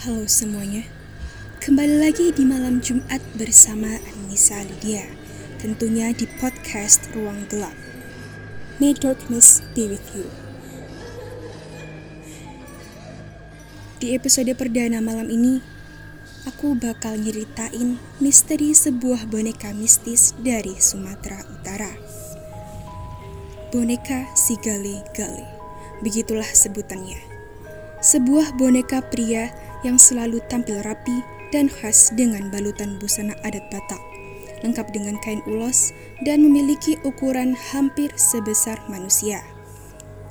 Halo semuanya, kembali lagi di malam Jumat bersama Anissa Lydia, tentunya di podcast Ruang Gelap. May darkness be with you. Di episode perdana malam ini, aku bakal nyeritain misteri sebuah boneka mistis dari Sumatera Utara. Boneka si Gale-Gale, begitulah sebutannya. Sebuah boneka pria yang selalu tampil rapi dan khas dengan balutan busana adat Batak, lengkap dengan kain ulos dan memiliki ukuran hampir sebesar manusia.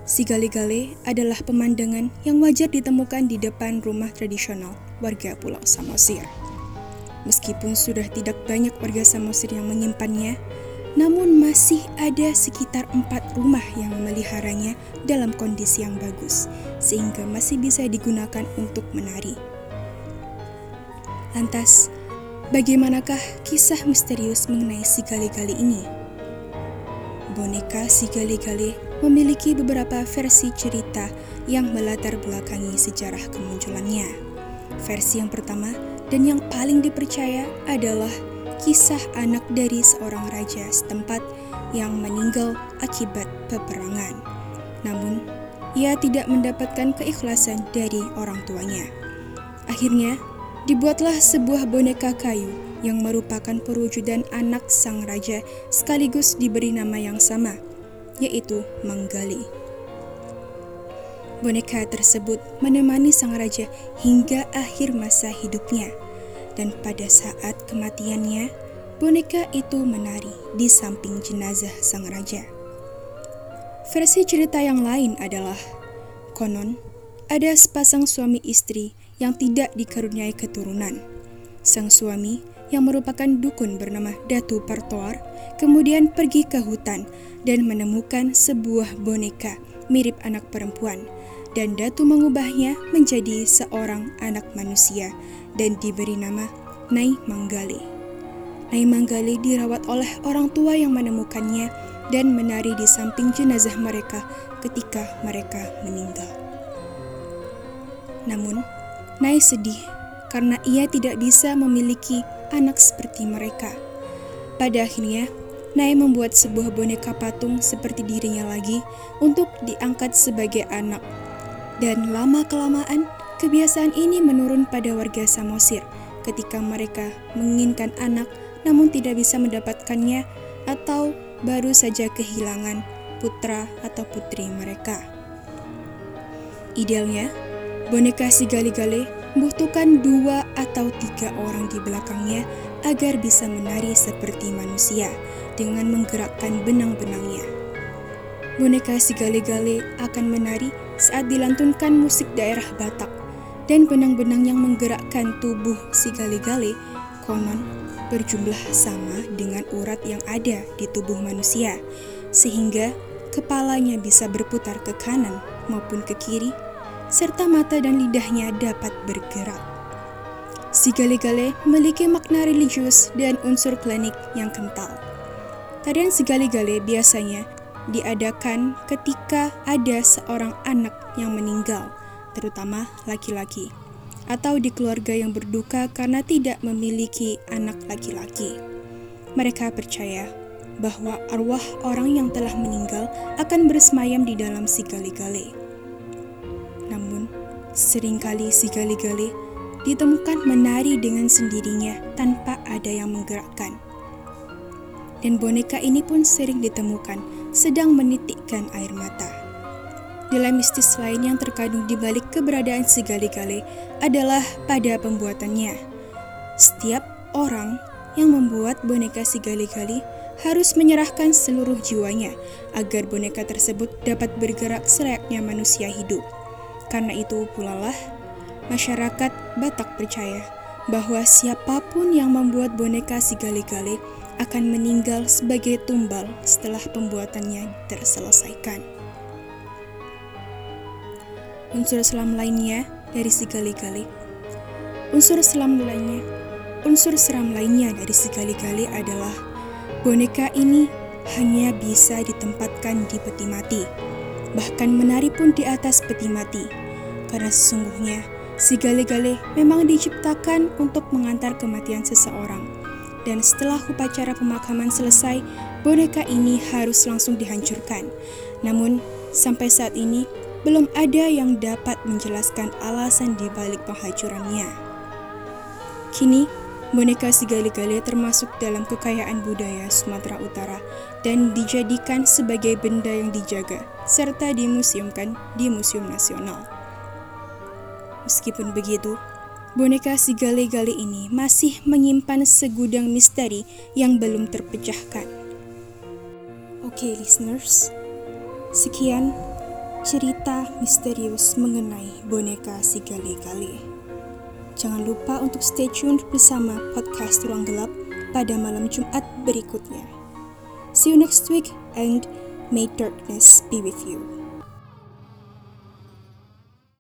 Si gale-gale adalah pemandangan yang wajar ditemukan di depan rumah tradisional warga Pulau Samosir. Meskipun sudah tidak banyak warga Samosir yang menyimpannya, namun masih ada sekitar empat rumah yang memeliharanya dalam kondisi yang bagus, sehingga masih bisa digunakan untuk menari. Lantas, bagaimanakah kisah misterius mengenai si gali-gali ini? Boneka si gali-gali memiliki beberapa versi cerita yang melatar belakangi sejarah kemunculannya. Versi yang pertama dan yang paling dipercaya adalah kisah anak dari seorang raja setempat yang meninggal akibat peperangan. Namun, ia tidak mendapatkan keikhlasan dari orang tuanya. Akhirnya, dibuatlah sebuah boneka kayu yang merupakan perwujudan anak sang raja sekaligus diberi nama yang sama, yaitu Manggali. Boneka tersebut menemani sang raja hingga akhir masa hidupnya dan pada saat kematiannya, boneka itu menari di samping jenazah sang raja. Versi cerita yang lain adalah, konon, ada sepasang suami istri yang tidak dikaruniai keturunan. Sang suami yang merupakan dukun bernama Datu Partoar kemudian pergi ke hutan dan menemukan sebuah boneka mirip anak perempuan dan Datu mengubahnya menjadi seorang anak manusia dan diberi nama Nai Manggale. Nai Manggale dirawat oleh orang tua yang menemukannya dan menari di samping jenazah mereka ketika mereka meninggal. Namun, Nai sedih karena ia tidak bisa memiliki anak seperti mereka. Pada akhirnya, Nai membuat sebuah boneka patung seperti dirinya lagi untuk diangkat sebagai anak dan lama-kelamaan, kebiasaan ini menurun pada warga Samosir ketika mereka menginginkan anak namun tidak bisa mendapatkannya atau baru saja kehilangan putra atau putri mereka. Idealnya, boneka si gale-gale membutuhkan dua atau tiga orang di belakangnya agar bisa menari seperti manusia dengan menggerakkan benang-benangnya. Boneka si gale-gale akan menari saat dilantunkan musik daerah Batak dan benang-benang yang menggerakkan tubuh si gale-gale konon berjumlah sama dengan urat yang ada di tubuh manusia sehingga kepalanya bisa berputar ke kanan maupun ke kiri serta mata dan lidahnya dapat bergerak. Si gale-gale memiliki makna religius dan unsur klinik yang kental. Tarian si gale-gale biasanya diadakan ketika ada seorang anak yang meninggal, terutama laki-laki, atau di keluarga yang berduka karena tidak memiliki anak laki-laki. Mereka percaya bahwa arwah orang yang telah meninggal akan bersemayam di dalam si gale-gale. Seringkali si gale-gale ditemukan menari dengan sendirinya tanpa ada yang menggerakkan. Dan boneka ini pun sering ditemukan sedang menitikkan air mata. Nilai mistis lain yang terkandung di balik keberadaan si gale-gale adalah pada pembuatannya. Setiap orang yang membuat boneka si gale-gale harus menyerahkan seluruh jiwanya agar boneka tersebut dapat bergerak selayaknya manusia hidup. Karena itu pula lah, masyarakat Batak percaya bahwa siapa pun yang membuat boneka si gale-gale akan meninggal sebagai tumbal setelah pembuatannya terselesaikan. Unsur selam lainnya dari si gali-gali. Unsur selam lainnya, unsur seram lainnya dari si gali-gali adalah boneka ini hanya bisa ditempatkan di peti mati, bahkan menari pun di atas peti mati, karena sesungguhnya Si gale-gale memang diciptakan untuk mengantar kematian seseorang. Dan setelah upacara pemakaman selesai, boneka ini harus langsung dihancurkan. Namun, sampai saat ini belum ada yang dapat menjelaskan alasan di balik penghancurannya. Kini, boneka si gale-gale termasuk dalam kekayaan budaya Sumatera Utara dan dijadikan sebagai benda yang dijaga serta dimuseumkan di Museum Nasional. Meskipun begitu, boneka si gale-gale ini masih menyimpan segudang misteri yang belum terpecahkan. Oke, listeners, sekian cerita misterius mengenai boneka si gale-gale. Jangan lupa untuk stay tune bersama podcast Ruang Gelap pada malam Jumat berikutnya. See you next week and may darkness be with you.